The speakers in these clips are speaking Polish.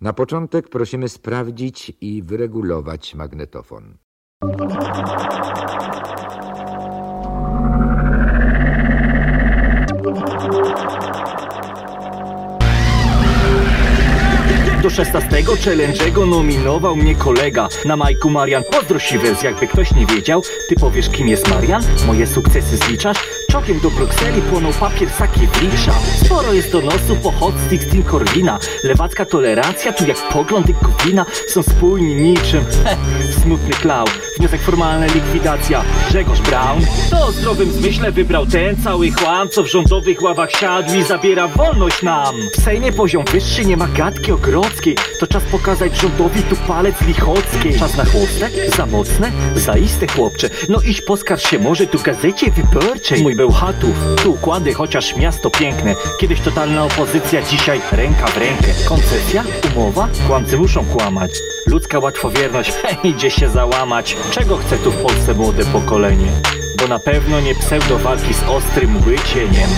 Na początek prosimy sprawdzić i wyregulować magnetofon. Do 16 challenge'ego nominował mnie kolega. Na majku Marian, pozdro Siwers Jakby ktoś nie wiedział, ty powiesz kim jest Marian? Moje sukcesy zliczasz? Czokiem do Brukseli płonął papier Sakiewicza Sporo jest donosów po hot sticks Team Corwina Lewacka tolerancja, tu jak poglądy Gowina Są spójni niczym, smutny klau Wniosek formalny, likwidacja. Grzegorz Braun. To o zdrowym zmyśle wybrał ten cały chłam Co w rządowych ławach siadł i zabiera wolność nam. W Sejmie poziom wyższy, nie ma gadki o To czas pokazać rządowi tu palec lichockiej Czas na chłopce? Za mocne? Zaiste chłopcze No iść poskarż się może tu gazecie wyborczej Mój był chatów, tu układy, chociaż miasto piękne Kiedyś totalna opozycja, dzisiaj ręka w rękę Koncesja? Umowa? Kłamcy muszą kłamać Ludzka łatwowierność, idzie się załamać Czego chce tu w Polsce młode pokolenie? Bo na pewno nie pseudo walki z ostrym łycieniem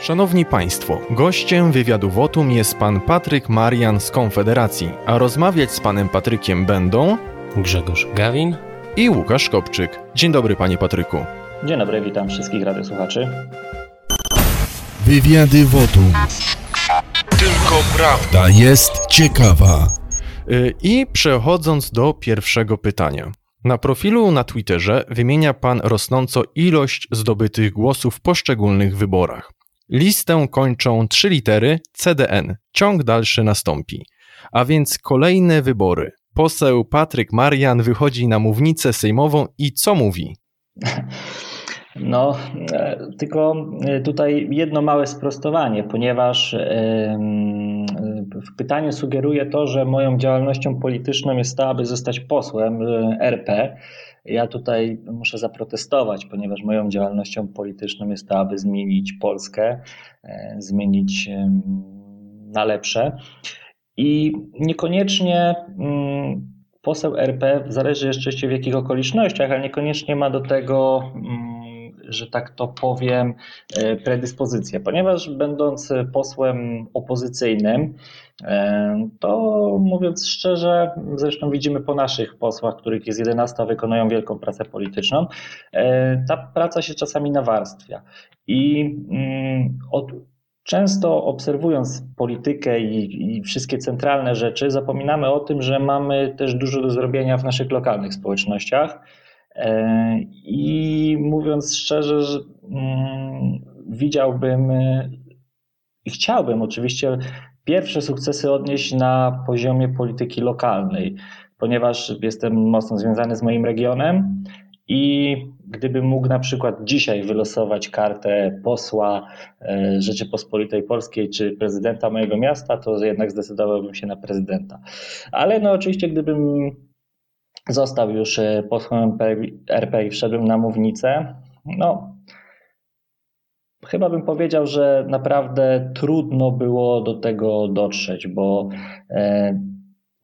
Szanowni Państwo, gościem wywiadu Wotum jest pan Patryk Marian z Konfederacji, a rozmawiać z panem Patrykiem będą Grzegorz Gawin. i Łukasz Kopczyk. Dzień dobry panie Patryku. Dzień dobry, witam wszystkich radiosłuchaczy. Wywiady Wotum. Tylko prawda jest ciekawa. Y, I przechodząc do pierwszego pytania. Na profilu na Twitterze wymienia pan rosnąco ilość zdobytych głosów w poszczególnych wyborach. Listę kończą trzy litery CDN. Ciąg dalszy nastąpi. A więc kolejne wybory. Poseł Patryk Marian wychodzi na mównicę sejmową i co mówi? No, e, tylko e, tutaj jedno małe sprostowanie, ponieważ em, w pytaniu sugeruje to, że moją działalnością polityczną jest to, aby zostać posłem e, RP. Ja tutaj muszę zaprotestować, ponieważ moją działalnością polityczną jest to, aby zmienić Polskę, e, zmienić na lepsze. I niekoniecznie mm, poseł RP, zależy jeszcze w jakich okolicznościach, ale niekoniecznie ma do tego, mm, że tak to powiem, e, predyspozycję, ponieważ będąc posłem opozycyjnym, e, to mówiąc szczerze, zresztą widzimy po naszych posłach, których jest 11, wykonują wielką pracę polityczną, e, ta praca się czasami nawarstwia. I mm, od, Często obserwując politykę i, i, wszystkie centralne rzeczy, zapominamy o tym, że mamy też dużo do zrobienia w naszych lokalnych społecznościach. E, I mówiąc szczerze, że, mm, widziałbym e, i chciałbym oczywiście pierwsze sukcesy odnieść na poziomie polityki lokalnej, ponieważ jestem mocno związany z moim regionem i gdybym mógł na przykład dzisiaj wylosować kartę posła e, Rzeczypospolitej Polskiej czy prezydenta mojego miasta, to jednak zdecydowałbym się na prezydenta. Ale no oczywiście gdybym został już e, posłem RP i wszedłem na mównicę, no chyba bym powiedział, że naprawdę trudno było do tego dotrzeć, bo e,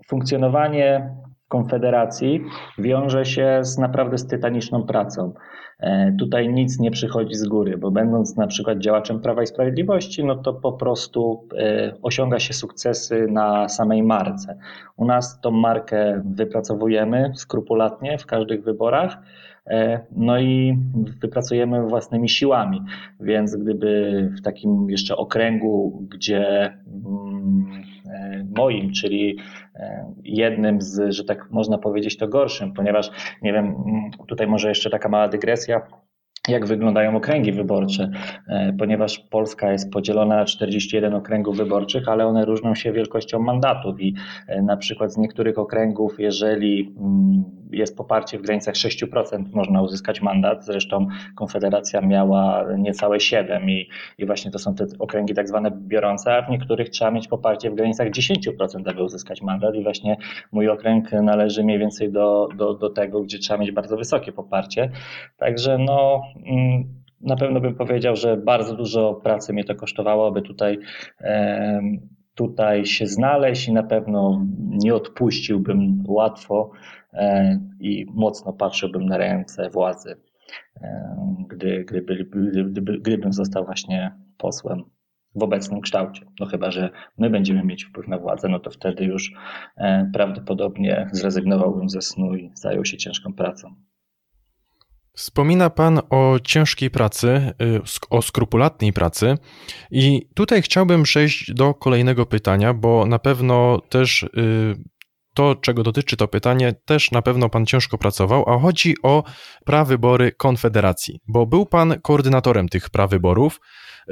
funkcjonowanie Konfederacji wiąże się z naprawdę z tytaniczną pracą. E, tutaj nic nie przychodzi z góry, bo będąc na przykład działaczem Prawa i Sprawiedliwości, no to po prostu e, osiąga się sukcesy na samej marce. U nas tą markę wypracowujemy skrupulatnie w każdych wyborach. E, no i wypracujemy własnymi siłami, więc gdyby w takim jeszcze okręgu, gdzie mm, moim, czyli jednym z, że tak można powiedzieć, to gorszym, ponieważ nie wiem, tutaj może jeszcze taka mała dygresja jak wyglądają okręgi wyborcze, e, ponieważ Polska jest podzielona na 41 okręgów wyborczych, ale one różnią się wielkością mandatów i e, na przykład z niektórych okręgów, jeżeli mm, jest poparcie w granicach 6%, można uzyskać mandat. Zresztą Konfederacja miała niecałe 7 i, i właśnie to są te okręgi tak zwane biorące, a w niektórych trzeba mieć poparcie w granicach 10%, aby uzyskać mandat i właśnie mój okręg należy mniej więcej do, do, do tego, gdzie trzeba mieć bardzo wysokie poparcie. Także no Mm, na pewno bym powiedział, że bardzo dużo pracy mnie to kosztowało, aby tutaj, tutaj się znaleźć i na pewno nie odpuściłbym łatwo i mocno patrzyłbym na ręce władzy, gdy, gdyby, gdyby, gdybym został właśnie posłem w obecnym kształcie. No chyba, że my będziemy mieć wpływ na władzę, no to wtedy już e, prawdopodobnie zrezygnowałbym ze snu i zajął się ciężką pracą. Wspomina Pan o ciężkiej pracy, y, o skrupulatnej pracy, i tutaj chciałbym przejść do kolejnego pytania, bo na pewno też y, to, czego dotyczy to pytanie, też na pewno Pan ciężko pracował, a chodzi o prawybory Konfederacji, bo był Pan koordynatorem tych prawyborów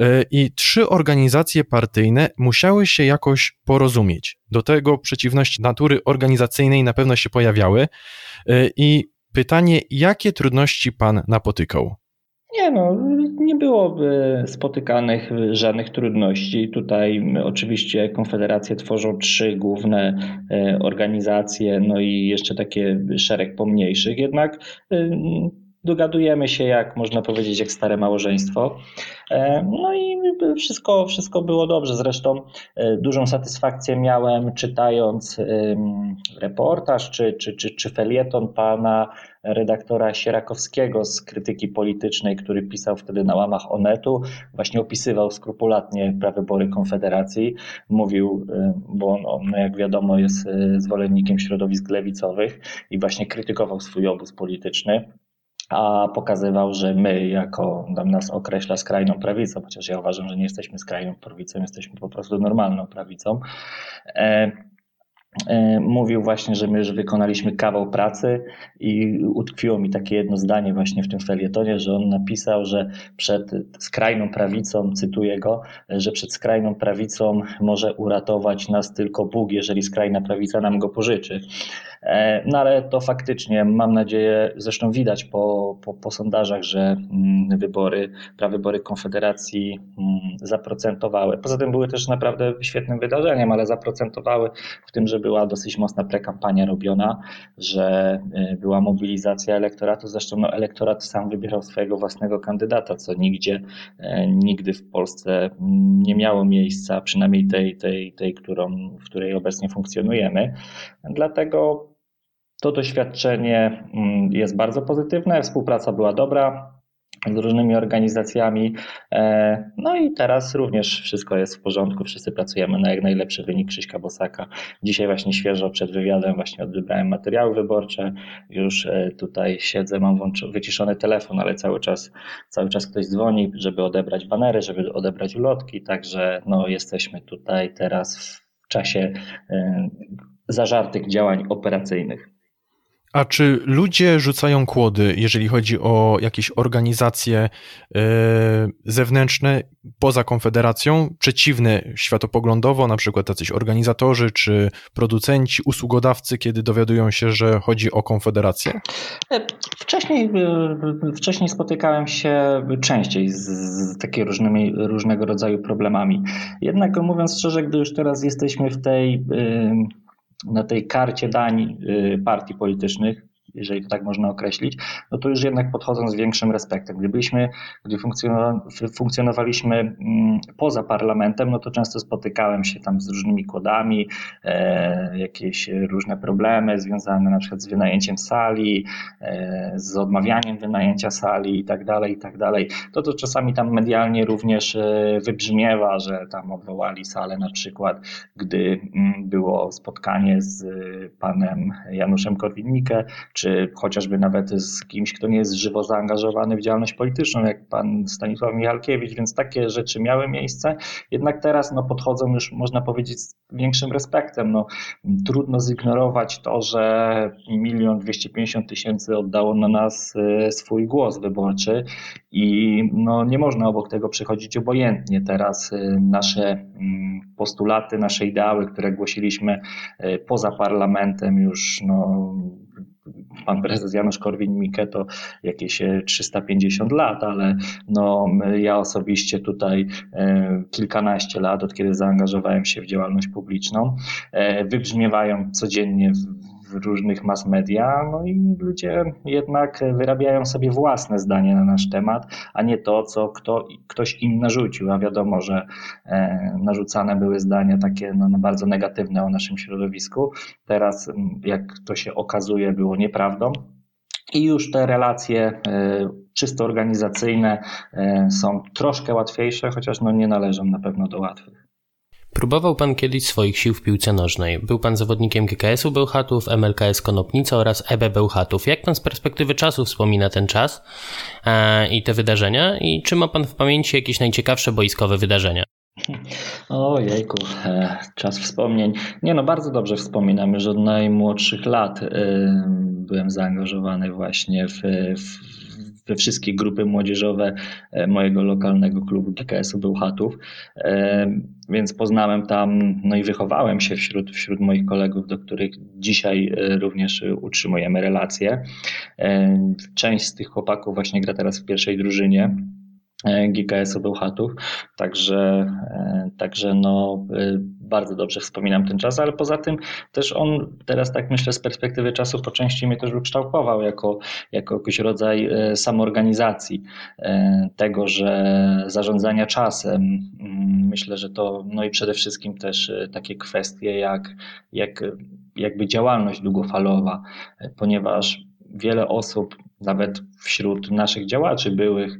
y, i trzy organizacje partyjne musiały się jakoś porozumieć. Do tego przeciwności natury organizacyjnej na pewno się pojawiały i Pytanie, jakie trudności pan napotykał? Nie, no, nie było spotykanych żadnych trudności. Tutaj oczywiście konfederacje tworzą trzy główne e, organizacje, no i jeszcze takie szereg pomniejszych, jednak e, dogadujemy się, jak można powiedzieć, jak stare małżeństwo. E, no i wszystko, wszystko było dobrze. Zresztą e, dużą satysfakcję miałem czytając reportaż czy, czy, czy, czy felieton pana redaktora Sierakowskiego z krytyki politycznej, który pisał wtedy na łamach Onetu, właśnie opisywał skrupulatnie prawybory Konfederacji. Mówił, e, bo no, no jak wiadomo jest zwolennikiem środowisk lewicowych i właśnie krytykował swój obóz polityczny a pokazywał, że my, jako tam nas określa skrajną prawicą, chociaż ja uważam, że nie jesteśmy skrajną prawicą, jesteśmy po prostu normalną prawicą. E, e, mówił właśnie, że my już wykonaliśmy kawał pracy i utkwiło mi takie jedno zdanie właśnie w tym felietonie, że on napisał, że przed skrajną prawicą, cytuję go, że przed skrajną prawicą może uratować nas tylko Bóg, jeżeli skrajna prawica nam go pożyczy. E, no ale to faktycznie mam nadzieję, zresztą widać po, po, po sondażach, że mm, wybory, prawybory Konfederacji mm, zaprocentowały. Poza tym były też naprawdę świetnym wydarzeniem, ale zaprocentowały w tym, że była dosyć mocna prekampania robiona, że e, była mobilizacja elektoratu. Zresztą no, elektorat sam wybierał swojego własnego kandydata, co nigdzie, e, nigdy w Polsce mm, nie miało miejsca, przynajmniej tej, tej, tej którą, w której obecnie funkcjonujemy. Dlatego to doświadczenie mm, jest bardzo pozytywne, współpraca była dobra z różnymi organizacjami. E, no i teraz również wszystko jest w porządku, wszyscy pracujemy na jak najlepszy wynik Krzyśka Bosaka. Dzisiaj właśnie świeżo przed wywiadem właśnie odbyłem materiały wyborcze, już e, tutaj siedzę, mam wyciszony telefon, ale cały czas, cały czas ktoś dzwoni, żeby odebrać banery, żeby odebrać ulotki, także no jesteśmy tutaj teraz w czasie e, zażartych działań operacyjnych. A czy ludzie rzucają kłody, jeżeli chodzi o jakieś organizacje yy, zewnętrzne poza Konfederacją, przeciwne światopoglądowo, na przykład tacyś organizatorzy czy producenci, usługodawcy, kiedy dowiadują się, że chodzi o Konfederację? E, wcześniej, e, wcześniej spotykałem się częściej z, z takimi różnymi, różnego rodzaju problemami. Jednak mówiąc szczerze, gdy już teraz jesteśmy w tej. Yy na tej karcie dań y, partii politycznych, jeżeli to tak można określić, no to już jednak podchodzą z większym respektem. Gdybyśmy, gdy funkcjonowaliśmy mm, poza parlamentem, no to często spotykałem się tam z różnymi kodami, e, jakieś różne problemy związane na przykład z wynajęciem sali, e, z odmawianiem wynajęcia sali i tak dalej, i tak dalej. To to czasami tam medialnie również e, wybrzmiewa, że tam odwołali salę na przykład, gdy mm, było spotkanie z panem Januszem Korwin-Mikke, czy czy chociażby nawet z kimś, kto nie jest żywo zaangażowany w działalność polityczną, jak pan Stanisław Michalkiewicz, więc takie rzeczy miały miejsce. Jednak teraz no, podchodzą już, można powiedzieć, z większym respektem. No, trudno zignorować to, że milion dwieście pięćdziesiąt tysięcy oddało na nas e, swój głos wyborczy i no, nie można obok tego przychodzić obojętnie. Teraz e, nasze mm, postulaty, nasze ideały, które głosiliśmy e, poza parlamentem już no, pan prezes Janusz Korwin-Mikke to jakieś 350 e, lat, ale no, ja osobiście tutaj e, kilkanaście lat, od kiedy zaangażowałem się w działalność publiczną, e, wybrzmiewają codziennie w w różnych mass media, no i ludzie jednak wyrabiają sobie własne zdanie na nasz temat, a nie to, co kto, ktoś im narzucił. A wiadomo, że e, narzucane były zdania takie no, no bardzo negatywne o naszym środowisku. Teraz, jak to się okazuje, było nieprawdą. i już te relacje czysto organizacyjne są troszkę łatwiejsze, chociaż no nie należą na pewno do łatwych. Próbował pan kiedyś swoich sił w piłce nożnej. Był pan zawodnikiem GKS-u Bełchatów, MLKS Konopnica oraz EB Bełchatów. Jak pan z perspektywy czasu wspomina ten czas e, i te wydarzenia? I czy ma pan w pamięci jakieś najciekawsze boiskowe wydarzenia? O jejku, e, czas wspomnień. Nie no, bardzo dobrze wspominam. Już od najmłodszych lat e, byłem zaangażowany właśnie w, w we wszystkie grupy młodzieżowe e, mojego lokalnego klubu GKS-u Bełchatów, e, więc poznałem tam, no i wychowałem się wśród, wśród moich kolegów, do których dzisiaj e, również utrzymujemy relacje. Część z tych chłopaków właśnie gra teraz w pierwszej drużynie. GKS-u Bełchatów, także, także no, bardzo dobrze wspominam ten czas, ale poza tym też on teraz tak myślę z perspektywy czasu po części mnie też ukształtował jako, jako jakiś rodzaj e, samoorganizacji e, tego, że zarządzania czasem. Mm, myślę, że to no i przede wszystkim też e, takie kwestie jak, jak jakby działalność długofalowa, ponieważ wiele osób nawet wśród naszych działaczy byłych,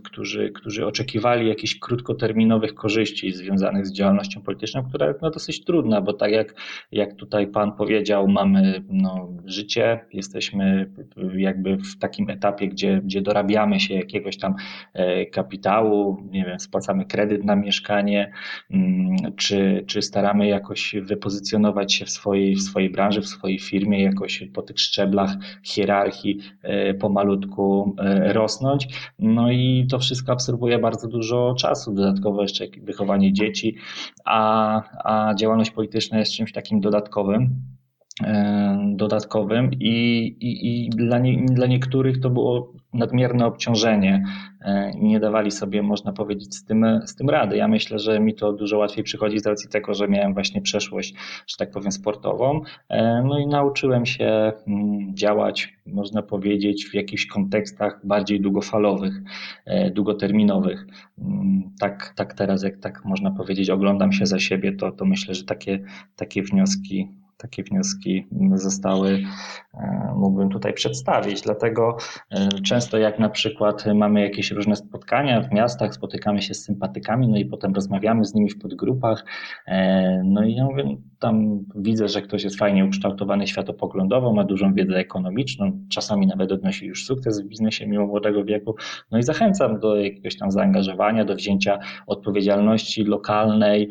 którzy, którzy oczekiwali jakichś krótkoterminowych korzyści związanych z działalnością polityczną, która jest no, dosyć trudna, bo tak jak, jak tutaj Pan powiedział, mamy no, życie, jesteśmy jakby w takim etapie, gdzie, gdzie dorabiamy się jakiegoś tam e, kapitału, nie wiem, spłacamy kredyt na mieszkanie, mm, czy, czy staramy jakoś wypozycjonować się w swojej, w swojej branży, w swojej firmie, jakoś po tych szczeblach hierarchii e, pomalutku e, rosnąć. No i to wszystko absorbuje bardzo dużo czasu, dodatkowo jeszcze wychowanie dzieci, a, a działalność polityczna jest czymś takim dodatkowym dodatkowym i, i, i dla, nie, dla niektórych to było nadmierne obciążenie e, i nie dawali sobie, można powiedzieć, z tym, z tym rady. Ja myślę, że mi to dużo łatwiej przychodzi z racji tego, że miałem właśnie przeszłość, że tak powiem, sportową. E, no i nauczyłem się mm, działać, można powiedzieć, w jakichś kontekstach bardziej długofalowych, e, długoterminowych. Mm, tak, tak teraz, jak tak można powiedzieć, oglądam się za siebie, to, to myślę, że takie, takie wnioski takie wnioski zostały, e, mógłbym tutaj przedstawić. Dlatego e, często jak na przykład mamy jakieś różne spotkania w miastach, spotykamy się z sympatykami, no i potem rozmawiamy z nimi w podgrupach, e, no i ja mówię, tam widzę, że ktoś jest fajnie ukształtowany światopoglądowo, ma dużą wiedzę ekonomiczną, czasami nawet odnosi już sukces w biznesie mimo młodego wieku, no i zachęcam do jakiegoś tam zaangażowania, do wzięcia odpowiedzialności lokalnej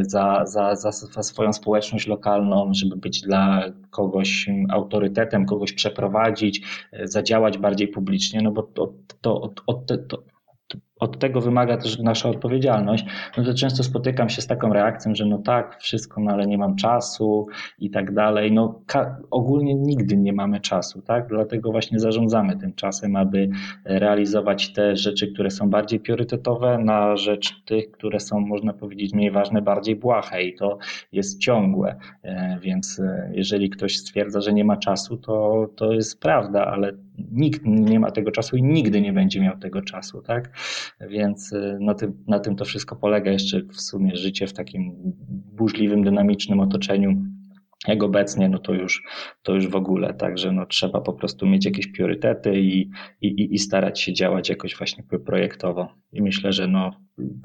za, za, za, za swoją społeczność lokalną, żeby być dla kogoś autorytetem, kogoś przeprowadzić, e, zadziałać bardziej publicznie, no bo to, to, to, to od tego wymaga też nasza odpowiedzialność, no to często spotykam się z taką reakcją, że no tak, wszystko, no ale nie mam czasu i tak dalej. No ogólnie nigdy nie mamy czasu, tak? Dlatego właśnie zarządzamy tym czasem, aby realizować te rzeczy, które są bardziej priorytetowe na rzecz tych, które są, można powiedzieć, mniej ważne, bardziej błahe i to jest ciągłe. E, więc e, jeżeli ktoś stwierdza, że nie ma czasu, to, to jest prawda, ale nikt nie ma tego czasu i nigdy nie będzie miał tego czasu, tak? Więc y, na tym, na tym to wszystko polega jeszcze w sumie życie w takim burzliwym, dynamicznym otoczeniu jak obecnie, no to już, to już w ogóle. Także no, trzeba po prostu mieć jakieś priorytety i, i, i starać się działać jakoś właśnie projektowo. I myślę, że no,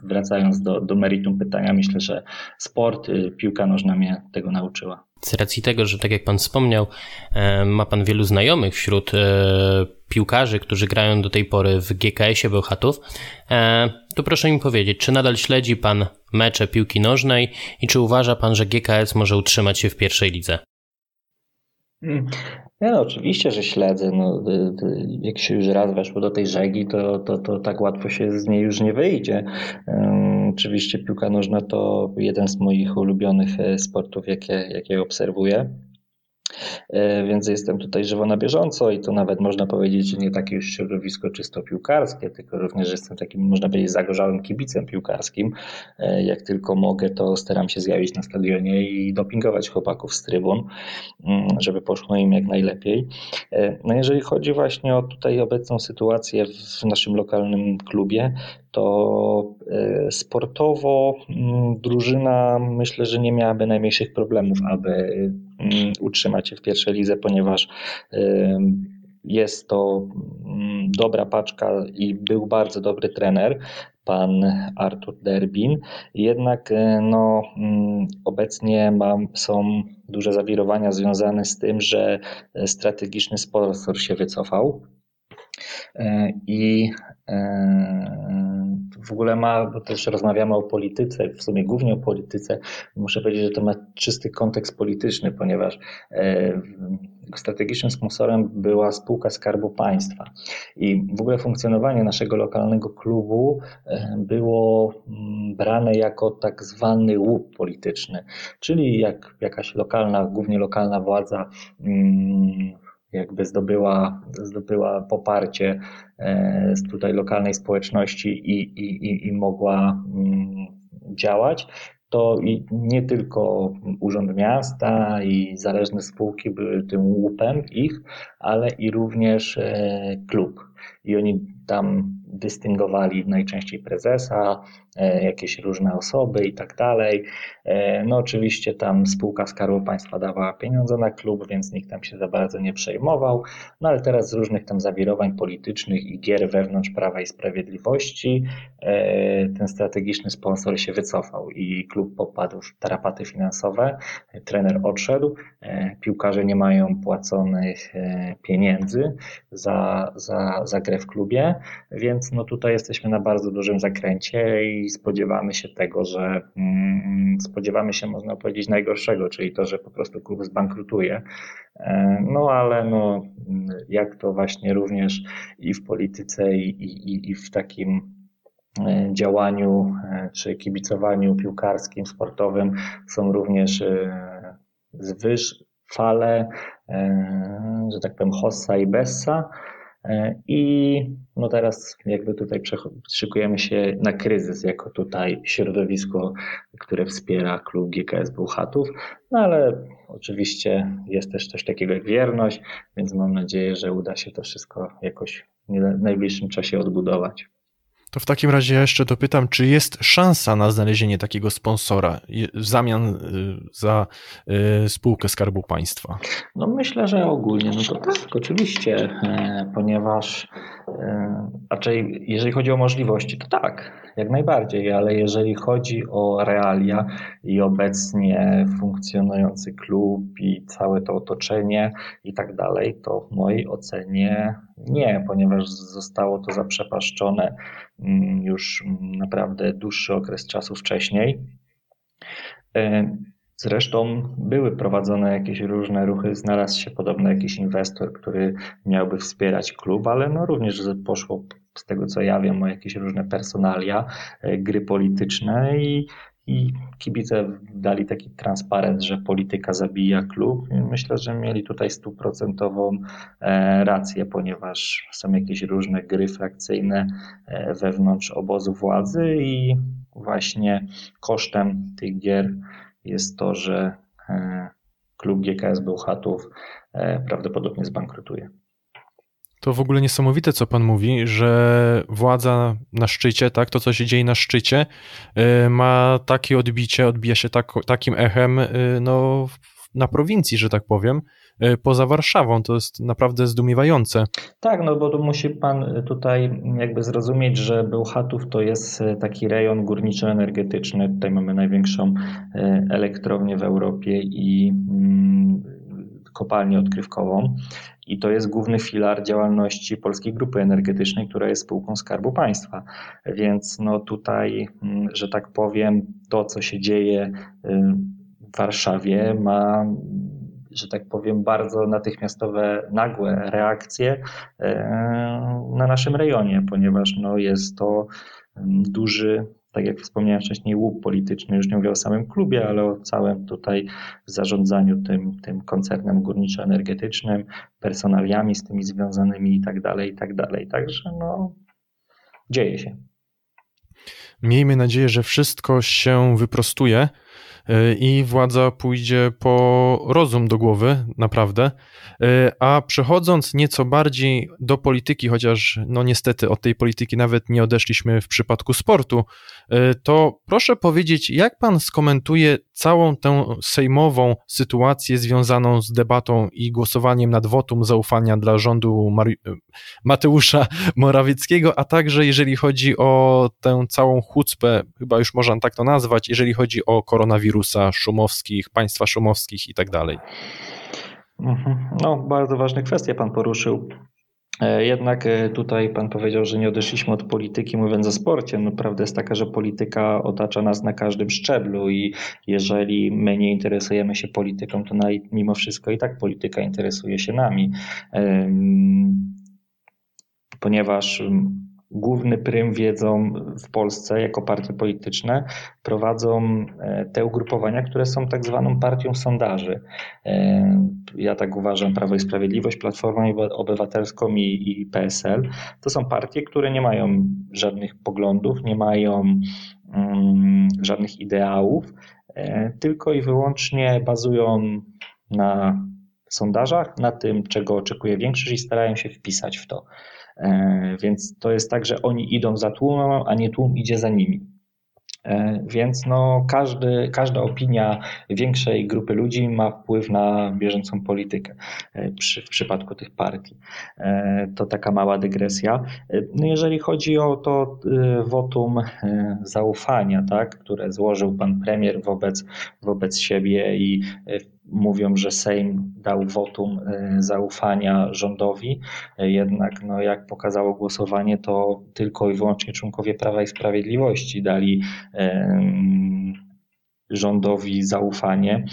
wracając do, do meritum pytania, myślę, że sport, y, piłka nożna mnie tego nauczyła. Z racji tego, że tak jak pan wspomniał, e, ma pan wielu znajomych wśród e, piłkarzy, którzy grają do tej pory w GKS-ie Bełchatów, e, to proszę mi powiedzieć, czy nadal śledzi pan mecze piłki nożnej i czy uważa pan, że GKS może utrzymać się w pierwszej lidze? Hmm. no, oczywiście, że śledzę. No, y, y, jak się już raz weszło do tej rzegi, to, to, to tak łatwo się z niej już nie wyjdzie. Um, oczywiście piłka nożna to jeden z moich ulubionych e, sportów, jakie, jakie obserwuję. E, więc jestem tutaj żywo na bieżąco i to nawet można powiedzieć, że nie takie już środowisko czysto piłkarskie, tylko również jestem takim, można powiedzieć, zagorzałym kibicem piłkarskim. E, jak tylko mogę, to staram się zjawić na stadionie i dopingować chłopaków z trybun, mm, żeby poszło im jak najlepiej. E, no jeżeli chodzi właśnie o tutaj obecną sytuację w naszym lokalnym klubie, to sportowo mm, drużyna myślę, że nie miałaby najmniejszych problemów, aby utrzymać się w pierwszej lidze, ponieważ jest to mm, dobra paczka i był bardzo dobry trener, pan Artur Derbin. Jednak e, no, mm, obecnie mam, są duże zawirowania związane z tym, że strategiczny sponsor się wycofał. E, I e, w ogóle ma, bo też rozmawiamy o polityce, w sumie głównie o polityce, muszę powiedzieć, że to ma czysty kontekst polityczny, ponieważ strategicznym sponsorem była spółka Skarbu Państwa. I w ogóle funkcjonowanie naszego lokalnego klubu e, było mm, brane jako tak zwany łup polityczny, czyli jak jakaś lokalna, głównie lokalna władza mm, jakby zdobyła, zdobyła poparcie e, z tutaj lokalnej społeczności i, i, i mogła mm, działać, to i nie tylko Urząd Miasta i zależne spółki były tym łupem ich, ale i również e, klub. I oni tam dystyngowali najczęściej prezesa, e, jakieś różne osoby i tak dalej. E, no oczywiście tam spółka Skarbu Państwa dawała pieniądze na klub, więc nikt tam się za bardzo nie przejmował. No ale teraz z różnych tam zawirowań politycznych i gier wewnątrz Prawa i Sprawiedliwości e, ten strategiczny sponsor się wycofał i klub popadł w tarapaty finansowe. Trener odszedł, piłkarze nie mają płaconych pieniędzy za, za, za grę w klubie, więc no tutaj jesteśmy na bardzo dużym zakręcie i spodziewamy się tego, że mm, spodziewamy się, można powiedzieć, najgorszego, czyli to, że po prostu klub zbankrutuje. E, no ale no, jak to właśnie również i w polityce, i, i, i w takim e, działaniu e, czy kibicowaniu piłkarskim, sportowym są również zwyż fale, że tak powiem, hossa i bessa. I no teraz jakby tutaj szykujemy się na kryzys jako tutaj środowisko, które wspiera klub GKS Bełchatów, no ale oczywiście jest też coś takiego jak wierność, więc mam nadzieję, że uda się to wszystko jakoś w najbliższym czasie odbudować. To w takim razie jeszcze dopytam, czy jest szansa na znalezienie takiego sponsora w zamian y, za y, spółkę Skarbu Państwa? No myślę, że ogólnie, no to tak, oczywiście, e, ponieważ raczej jeżeli chodzi o możliwości, to tak, jak najbardziej, ale jeżeli chodzi o realia i obecnie funkcjonujący klub i całe to otoczenie i tak dalej, to w mojej ocenie nie, ponieważ zostało to zaprzepaszczone mm, już naprawdę dłuższy okres czasu wcześniej. Zresztą były prowadzone jakieś różne ruchy, znalazł się podobno jakiś inwestor, który miałby wspierać klub, ale no również poszło z tego co ja wiem o jakieś różne personalia, e, gry polityczne i i kibice dali taki transparent, że polityka zabija klub. Myślę, że mieli tutaj stuprocentową e, rację, ponieważ są jakieś różne gry frakcyjne e, wewnątrz obozu władzy i właśnie kosztem tych gier jest to, że e, klub GKS Bełchatów prawdopodobnie zbankrutuje. To w ogóle niesamowite, co pan mówi, że władza na szczycie, tak, to co się dzieje na szczycie, y, ma takie odbicie, odbija się tak, takim echem no, na prowincji, że tak powiem, poza Warszawą. To jest naprawdę zdumiewające. Tak, no bo musi pan tutaj jakby zrozumieć, że Bełchatów to jest taki rejon górniczo-energetyczny. Tutaj mamy największą elektrownię w Europie i mm, kopalnię odkrywkową i to jest główny filar działalności Polskiej Grupy Energetycznej, która jest spółką Skarbu Państwa. Więc no tutaj, mm, że tak powiem, to co się dzieje w Warszawie ma że tak powiem, bardzo natychmiastowe, nagłe reakcje na naszym rejonie, ponieważ no, jest to duży tak jak wspomniałem wcześniej, łup polityczny, już nie mówię o samym klubie, ale o całym tutaj zarządzaniu tym, tym koncernem górniczo-energetycznym, personaliami z tymi związanymi i tak dalej, i tak dalej. Także no, dzieje się. Miejmy nadzieję, że wszystko się wyprostuje i władza pójdzie po rozum do głowy, naprawdę. A przechodząc nieco bardziej do polityki, chociaż no niestety od tej polityki nawet nie odeszliśmy w przypadku sportu, to proszę powiedzieć, jak pan skomentuje całą tę sejmową sytuację związaną z debatą i głosowaniem nad wotum zaufania dla rządu Mateusza Morawieckiego, a także jeżeli chodzi o tę całą chucpę, chyba już można tak to nazwać, jeżeli chodzi o koronawirusa szumowskich, państwa szumowskich i tak dalej. Mhm. No, bardzo ważne kwestie pan poruszył. E, jednak e, tutaj pan powiedział, że nie odeszliśmy od polityki, mówiąc o sporcie. No, prawda jest taka, że polityka otacza nas na każdym szczeblu i jeżeli my nie interesujemy się polityką, to mimo wszystko i tak polityka interesuje się nami. Ponieważ główny prym wiedzą w Polsce jako partie polityczne prowadzą e, te ugrupowania, które są tak zwaną partią sondaży. E, ja tak uważam, Prawo i Sprawiedliwość, Platformę Obywatelską i, i PSL. To są partie, które nie mają żadnych poglądów, nie mają mm, żadnych ideałów, e, tylko i wyłącznie bazują na sondażach, na tym, czego oczekuje większość i starają się wpisać w to. E, więc to jest tak, że oni idą za tłumem, a nie tłum idzie za nimi. E, więc no, każdy, każda opinia większej grupy ludzi ma wpływ na bieżącą politykę e, przy, w przypadku tych partii. To taka mała dygresja. No jeżeli chodzi o to wotum zaufania, tak, które złożył pan premier wobec, wobec siebie i mówią, że Sejm dał wotum e, zaufania rządowi. E, jednak, no, jak pokazało głosowanie, to tylko i wyłącznie członkowie Prawa i Sprawiedliwości dali rządowi zaufanie.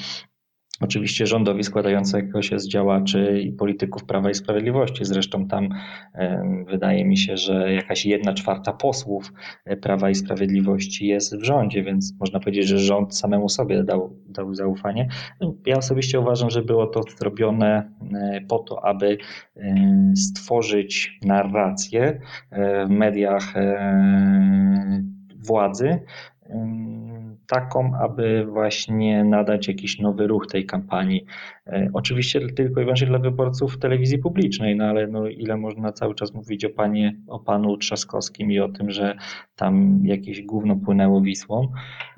Oczywiście rządowi składającego się z działaczy i polityków Prawa i Sprawiedliwości. Zresztą tam wydaje mi się, że jakaś jedna czwarta posłów e, Prawa i Sprawiedliwości jest w rządzie, więc można powiedzieć, że rząd samemu sobie dał, dał zaufanie. Ja osobiście uważam, że było to zrobione e, po to, aby e, stworzyć narrację w mediach władzy taką, aby właśnie nadać jakiś nowy ruch tej kampanii. E, oczywiście tylko i wyłącznie dla wyborców telewizji publicznej, no ale no ile można cały czas mówić o, panie, o panu Trzaskowskim i o tym, że tam jakieś gówno płynęło Wisłą,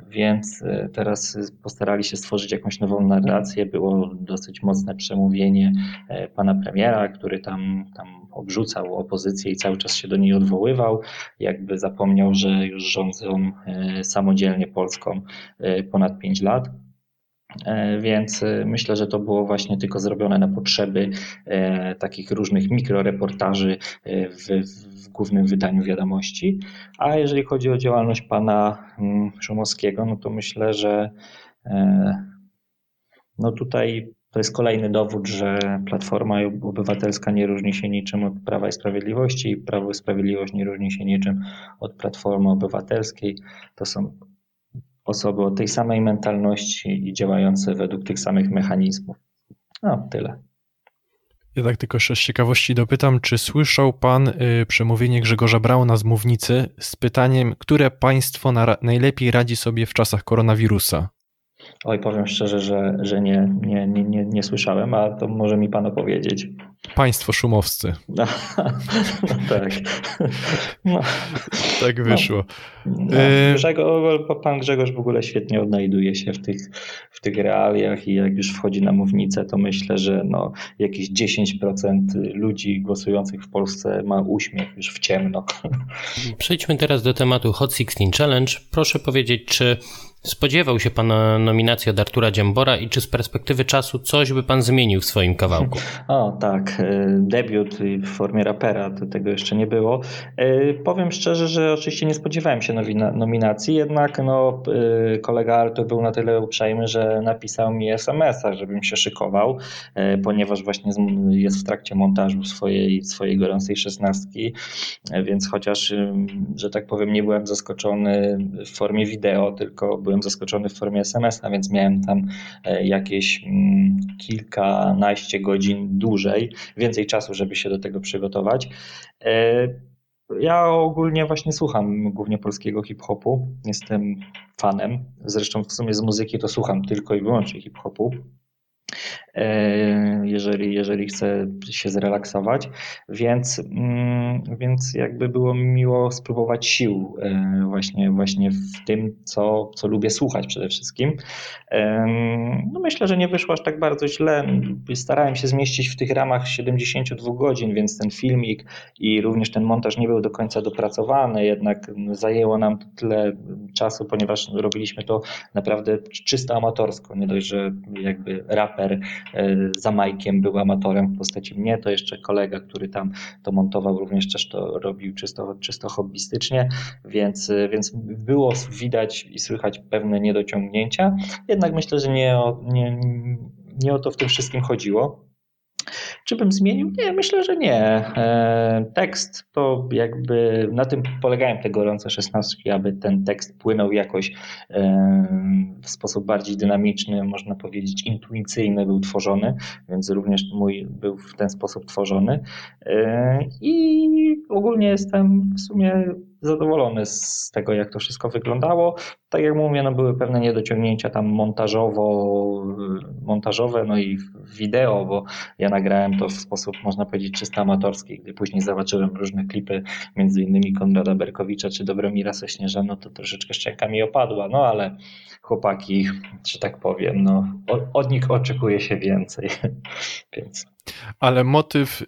więc e, teraz postarali się stworzyć jakąś nową narrację. Było dosyć mocne przemówienie e, pana premiera, który tam, tam obrzucał opozycję i cały czas się do niej odwoływał, jakby zapomniał, że już rządzą samodzielnie Polską ponad 5 lat. E, więc e, myślę, że to było właśnie tylko zrobione na potrzeby e, takich różnych mikroreportaży w, w głównym wydaniu wiadomości. A jeżeli chodzi o działalność pana mm, Szumowskiego, no to myślę, że no tutaj to jest kolejny dowód, że Platforma Obywatelska nie różni się niczym od Prawa i Sprawiedliwości i Prawo i Sprawiedliwość nie różni się niczym od Platformy Obywatelskiej. To są osoby o tej samej mentalności i działające według tych samych mechanizmów. No, tyle. Ja tak tylko jeszcze z ciekawości dopytam, czy słyszał pan y, przemówienie Grzegorza Brauna z mównicy z pytaniem, które państwo na, najlepiej radzi sobie w czasach koronawirusa? Oj, powiem szczerze, że, że nie, nie, nie, nie, nie słyszałem, a to może mi pan opowiedzieć. Państwo szumowscy. No, no tak. No. Tak wyszło. No, e, Grzegorz, pan Grzegorz w ogóle świetnie odnajduje się w tych, w tych realiach i jak już wchodzi na mównicę, to myślę, że no, jakieś 10% ludzi głosujących w Polsce ma uśmiech już w ciemno. Przejdźmy teraz do tematu Hot 16 Challenge. Proszę powiedzieć, czy Spodziewał się pan nominacji od Artura Dziambora i czy z perspektywy czasu coś by pan zmienił w swoim kawałku? O tak, e, debiut w formie rapera, to tego jeszcze nie było. E, powiem szczerze, że oczywiście nie spodziewałem się nominacji, jednak no, e, kolega Artur był na tyle uprzejmy, że napisał mi SMS-a, żebym się szykował, ponieważ właśnie jest w trakcie montażu swojej, swojej gorącej szesnastki, więc chociaż, że tak powiem, nie byłem zaskoczony w formie wideo, tylko byłem byłem zaskoczony w formie SMS-a, więc miałem tam e, jakieś mm, kilkanaście godzin dłużej, więcej czasu, żeby się do tego przygotować. E, Ja ogólnie właśnie słucham głównie polskiego hip-hopu. Jestem fanem. Zresztą w sumie z muzyki to słucham tylko i wyłącznie hip-hopu. E, jeżeli, jeżeli chcę się zrelaksować, więc, mm, więc jakby było mi miło spróbować sił e, właśnie, właśnie w tym, co, co lubię słuchać przede wszystkim. E, no myślę, że nie wyszło aż tak bardzo źle. Starałem się zmieścić w tych ramach 72 godzin, więc ten filmik i również ten montaż nie był do końca dopracowany, jednak zajęło nam tyle czasu, ponieważ robiliśmy to naprawdę czysto amatorsko. Nie dość, że jakby raper E, za Majkiem był amatorem w postaci mnie, to jeszcze kolega, który tam to montował, również też to robił czysto, czysto hobbystycznie, więc, więc było widać i słychać pewne niedociągnięcia, jednak myślę, że nie o, nie, nie o to w tym wszystkim chodziło. Czy bym zmienił? Nie, myślę, że nie. E, tekst to jakby na tym polegają te gorące szesnastki, aby ten tekst płynął jakoś e, w sposób bardziej dynamiczny, można powiedzieć intuicyjny był tworzony, więc również mój był w ten sposób tworzony. E, I ogólnie jestem w sumie zadowolony z tego, jak to wszystko wyglądało. Tak jak mówię, no były pewne niedociągnięcia tam montażowo, montażowe, no i wideo, bo ja nagrałem to w sposób, można powiedzieć, czysto amatorski. Gdy później zobaczyłem różne klipy, między innymi Konrada Berkowicza czy Dobromira Sośnierza, no to troszeczkę szczęka mi opadła, no ale chłopaki, że tak powiem, no od nich oczekuje się więcej, więc ale motyw y,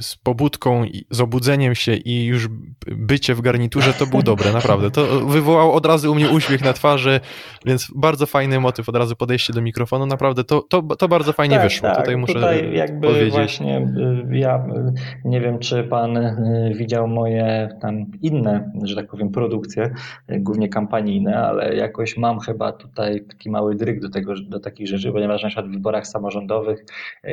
z pobudką, z obudzeniem się i już bycie w garniturze to był dobre, naprawdę. To wywołał od razu u mnie uśmiech na twarzy, więc bardzo fajny motyw, od razu podejście do mikrofonu, naprawdę to, to, to bardzo fajnie tak, wyszło. Tak. Tutaj muszę Tutaj jakby powiedzieć. właśnie y, ja y, nie wiem, czy pan widział moje tam inne, że tak powiem, produkcje, głównie kampanijne, ale jakoś mam chyba tutaj taki mały dryg do tego, do takich rzeczy, ponieważ na przykład w wyborach samorządowych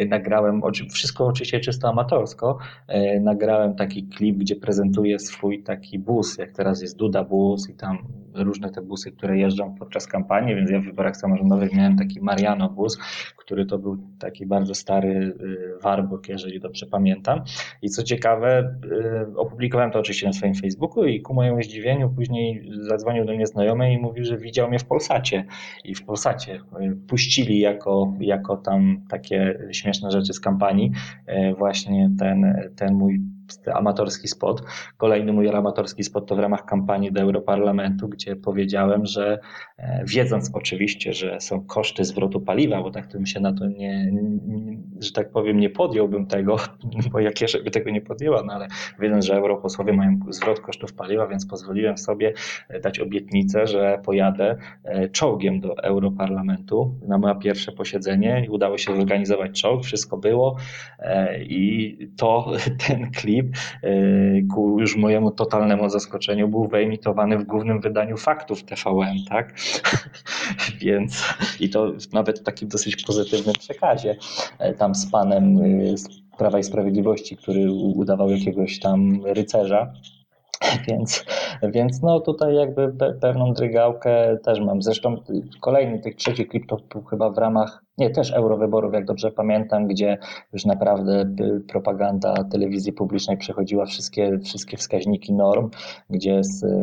nagrałem wszystko oczywiście czysto amatorsko. E, nagrałem taki klip, gdzie prezentuję swój taki bus, jak teraz jest Duda Bus i tam różne te busy, które jeżdżą podczas kampanii, więc ja w wyborach samorządowych miałem taki Mariano bus, który to był taki bardzo stary y, Warburg, jeżeli dobrze pamiętam. I co ciekawe, y, opublikowałem to oczywiście na swoim Facebooku i ku mojemu zdziwieniu później zadzwonił do mnie znajomy i mówił, że widział mnie w Polsacie. I w Polsacie puścili jako, jako tam takie śmieszne rzeczy z kampanii właśnie ten, ten mój amatorski spot. Kolejny mój amatorski spot to w ramach kampanii do Europarlamentu, gdzie powiedziałem, że e, wiedząc oczywiście, że są koszty zwrotu paliwa, bo tak bym się na to nie, że tak powiem, nie podjąłbym tego, bo jakie żeby tego nie podjęła, no ale wiedząc, że europosłowie mają zwrot kosztów paliwa, więc pozwoliłem sobie e, dać obietnicę, że pojadę e, czołgiem do Europarlamentu na moje pierwsze posiedzenie i udało się zorganizować czołg, wszystko było i to ten klip klip y, ku już mojemu totalnemu zaskoczeniu był wyemitowany w głównym wydaniu faktów TVN, tak? Więc i to nawet w takim dosyć pozytywnym przekazie e, tam z panem y, z Prawa i Sprawiedliwości, który udawał jakiegoś tam rycerza. Więc, więc no tutaj jakby pewną drygałkę też mam. Zresztą kolejny, tych trzeci klip to był chyba w ramach nie, też eurowyborów, jak dobrze pamiętam, gdzie już naprawdę propaganda telewizji publicznej przechodziła wszystkie, wszystkie wskaźniki norm, gdzie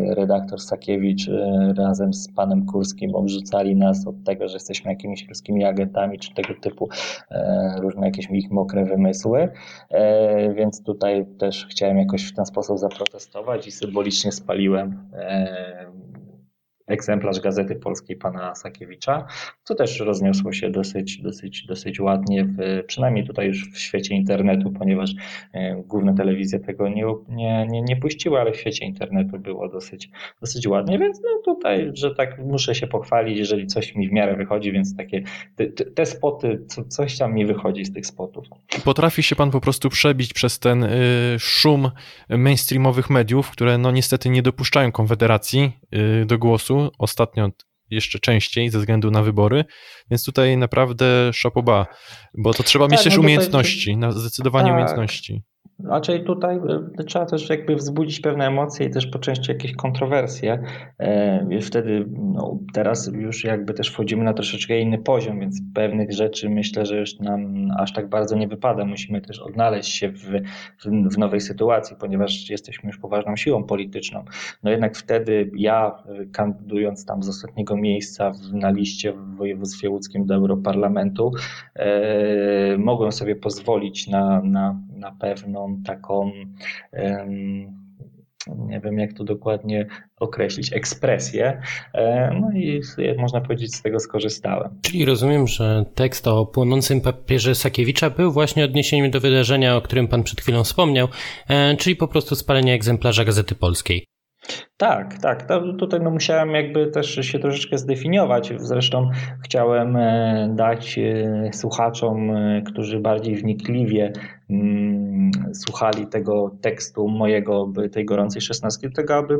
redaktor Sakiewicz e, razem z panem Kurskim obrzucali nas od tego, że jesteśmy jakimiś ruskimi agentami, czy tego typu e, różne jakieś ich mokre wymysły. E, więc tutaj też chciałem jakoś w ten sposób zaprotestować i symbolicznie spaliłem egzemplarz Gazety Polskiej pana Sakiewicza, co też rozniosło się dosyć, dosyć, dosyć ładnie, w, przynajmniej tutaj już w świecie internetu, ponieważ e, główne telewizje tego nie, nie, nie, nie puściły, ale w świecie internetu było dosyć, dosyć ładnie, więc no tutaj, że tak muszę się pochwalić, jeżeli coś mi w miarę wychodzi, więc takie te, te spoty, co, coś tam mi wychodzi z tych spotów. Potrafi się pan po prostu przebić przez ten y, szum mainstreamowych mediów, które no niestety nie dopuszczają Konfederacji y, do głosu, ostatnio jeszcze częściej ze względu na wybory, więc tutaj naprawdę szapoba, bo to trzeba mieć tak, też no umiejętności, tutaj... zdecydowanie tak. umiejętności. Raczej tutaj e, trzeba też jakby wzbudzić pewne emocje i też po części jakieś kontrowersje. E, wtedy, no, teraz już jakby też wchodzimy na troszeczkę inny poziom, więc pewnych rzeczy myślę, że już nam aż tak bardzo nie wypada. Musimy też odnaleźć się w, w, w nowej sytuacji, ponieważ jesteśmy już poważną siłą polityczną. No jednak wtedy ja, kandydując tam z ostatniego miejsca na liście w województwie łódzkim do Europarlamentu, e, mogłem sobie pozwolić na, na, na pewną taką nie wiem jak to dokładnie określić, ekspresję. E, no i można powiedzieć, z tego skorzystałem. Czyli rozumiem, że tekst o płonącym papierze Sakiewicza był właśnie odniesieniem do wydarzenia, o którym pan przed chwilą wspomniał, e, czyli po prostu spalenie egzemplarza Gazety Polskiej. Tak, tak. To tutaj no musiałem jakby też się troszeczkę zdefiniować. Zresztą chciałem e, dać słuchaczom, którzy bardziej wnikliwie słuchali tego tekstu mojego, tej gorącej szesnastki, do tego, aby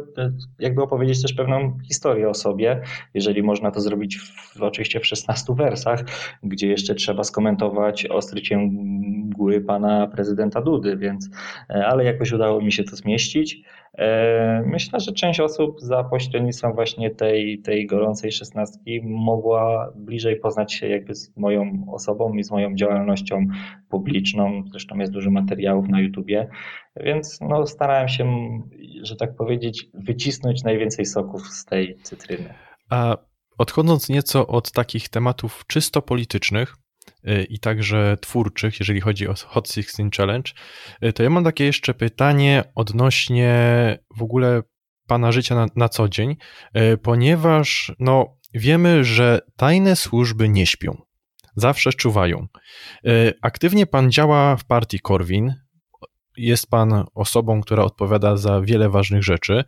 jakby opowiedzieć też pewną historię o sobie, jeżeli można to zrobić w, oczywiście w 16 wersach, gdzie jeszcze trzeba skomentować ostrycie mgły pana prezydenta Dudy, więc, ale jakoś udało mi się to zmieścić. E, myślę, że część osób za pośrednictwem właśnie tej, tej gorącej szesnastki mogła bliżej poznać się jakby z moją osobą i z moją działalnością publiczną. Zresztą jest dużo materiałów na YouTubie, więc no, starałem się, że tak powiedzieć, wycisnąć najwięcej soków z tej cytryny. A odchodząc nieco od takich tematów czysto politycznych, i także twórczych, jeżeli chodzi o Hot 16 Challenge, y, to ja mam takie jeszcze pytanie odnośnie w ogóle pana życia na, na co dzień, y, ponieważ no, wiemy, że tajne służby nie śpią. Zawsze czuwają. Aktywnie pan działa w partii Korwin. Jest pan osobą, która odpowiada za wiele ważnych rzeczy,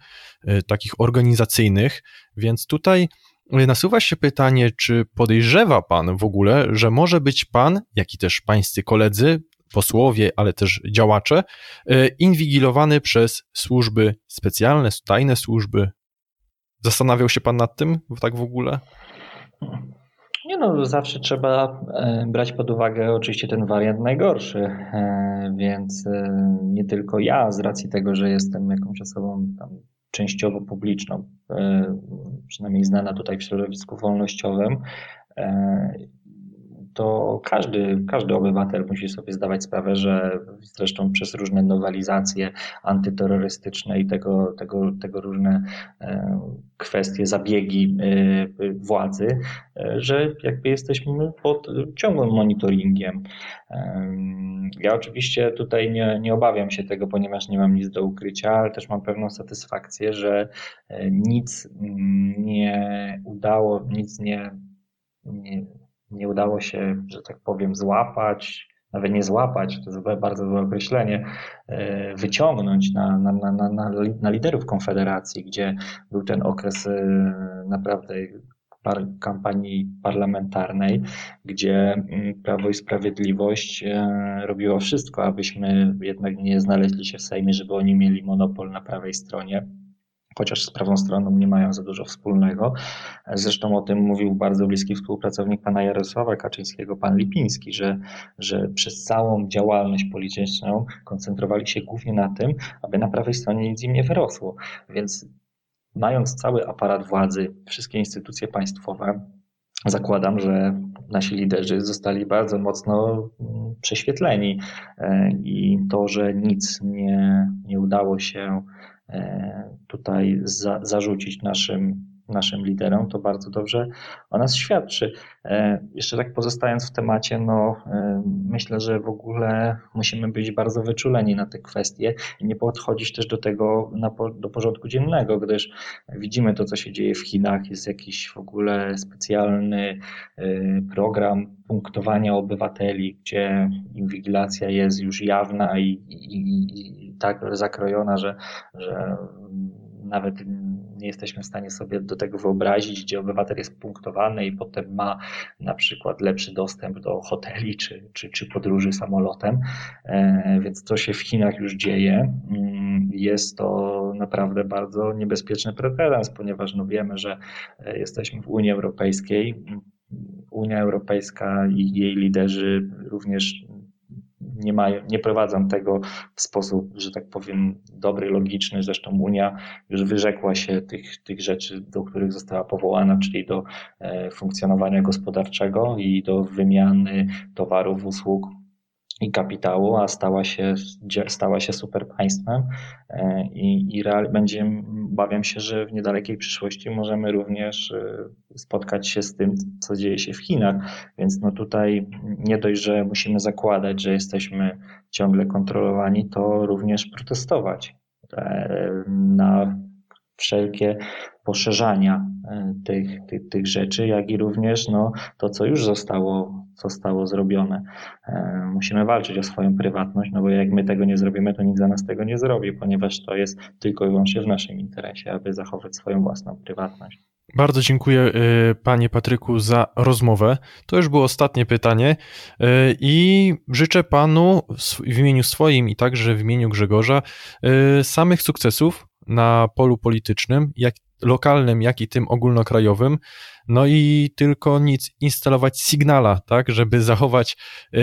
takich organizacyjnych, więc tutaj Nasuwa się pytanie, czy podejrzewa pan w ogóle, że może być pan, jak i też pańscy koledzy, posłowie, ale też działacze, e, inwigilowany przez służby specjalne, tajne służby? Zastanawiał się pan nad tym tak w ogóle? Nie no, zawsze trzeba e, brać pod uwagę oczywiście ten wariant najgorszy, e, więc nie tylko ja z racji tego, że jestem jakąś osobą tam częściowo publiczną, e, przynajmniej znana tutaj w środowisku wolnościowym, e, to każdy, każdy obywatel musi sobie zdawać sprawę, że zresztą przez różne nowelizacje antyterrorystyczne i tego, tego, tego różne e, kwestie, zabiegi e, władzy, e, że jakby jesteśmy pod ciągłym monitoringiem. Ja oczywiście tutaj nie, nie obawiam się tego, ponieważ nie mam nic do ukrycia, ale też mam pewną satysfakcję, że nic nie udało, nic nie, nie nie udało się, że tak powiem, złapać, nawet nie złapać, to jest bardzo złe określenie, e, wyciągnąć na, na, na, na, na liderów Konfederacji, gdzie był ten okres e, naprawdę par, kampanii parlamentarnej, gdzie mm, Prawo i Sprawiedliwość e, robiło wszystko, abyśmy jednak nie znaleźli się w Sejmie, żeby oni mieli monopol na prawej stronie chociaż z prawą stroną nie mają za dużo wspólnego. Zresztą o tym mówił bardzo bliski współpracownik pana Jarosława Kaczyńskiego, pan Lipiński, że, że przez całą działalność polityczną koncentrowali się głównie na tym, aby na prawej stronie nic im nie wyrosło. Więc mając cały aparat władzy, wszystkie instytucje państwowe, zakładam, że nasi liderzy zostali bardzo mocno mm, prześwietleni e, i to, że nic nie, nie udało się E, tutaj za, zarzucić naszym, naszym liderom, to bardzo dobrze o nas świadczy. E, jeszcze tak pozostając w temacie, no e, myślę, że w ogóle musimy być bardzo wyczuleni na te kwestie i nie podchodzić też do tego na, do porządku dziennego, gdyż widzimy to, co się dzieje w Chinach, jest jakiś w ogóle specjalny program punktowania obywateli, gdzie inwigilacja jest już jawna i, i, i tak zakrojona, że, że nawet nie jesteśmy w stanie sobie do tego wyobrazić, gdzie obywatel jest punktowany i potem ma na przykład lepszy dostęp do hoteli czy, czy, czy podróży samolotem. E, więc to się w Chinach już dzieje. Mm, jest to naprawdę bardzo niebezpieczny precedens, ponieważ no wiemy, że e, jesteśmy w Unii Europejskiej. Unia Europejska i jej liderzy również nie, mają, nie prowadzą tego w sposób, że tak powiem, dobry, logiczny. Zresztą Unia już wyrzekła się tych, tych rzeczy, do których została powołana, czyli do e, funkcjonowania gospodarczego i do wymiany towarów, usług i kapitału, a stała się, stała się super państwem e, i, i real, będzie, bawiam się, że w niedalekiej przyszłości możemy również e, spotkać się z tym, co dzieje się w Chinach, więc no tutaj nie dość, że musimy zakładać, że jesteśmy ciągle kontrolowani, to również protestować e, na wszelkie poszerzania tych, tych, tych rzeczy, jak i również no, to, co już zostało zostało zrobione. E, musimy walczyć o swoją prywatność, no bo jak my tego nie zrobimy, to nikt za nas tego nie zrobi, ponieważ to jest tylko i wyłącznie w naszym interesie, aby zachować swoją własną prywatność. Bardzo dziękuję e, panie Patryku za rozmowę. To już było ostatnie pytanie e, i życzę panu w imieniu swoim i także w imieniu Grzegorza samych sukcesów na polu politycznym, jak lokalnym, jak i tym ogólnokrajowym. No i tylko nic, instalować Signala, tak, żeby zachować yy,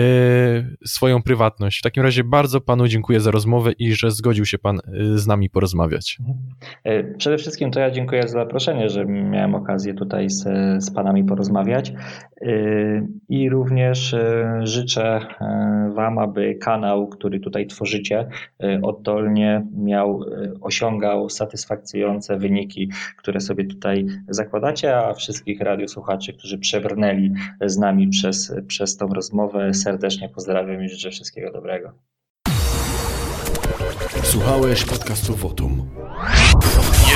swoją prywatność. W takim razie bardzo panu dziękuję za rozmowę i że zgodził się pan yy, z nami porozmawiać. E, przede wszystkim to ja dziękuję za zaproszenie, że miałem okazję tutaj z, z panami porozmawiać yy, i również życzę wam, aby kanał, który tutaj tworzycie, oddolnie miał, osiągał satysfakcjonujące wyniki, które sobie tutaj zakładacie, a wszystkich radiosłuchaczy, którzy przebrnęli z nami przez, przez tą rozmowę, serdecznie pozdrawiam i życzę wszystkiego dobrego. Słuchałeś podcastu Wotum.